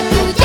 くて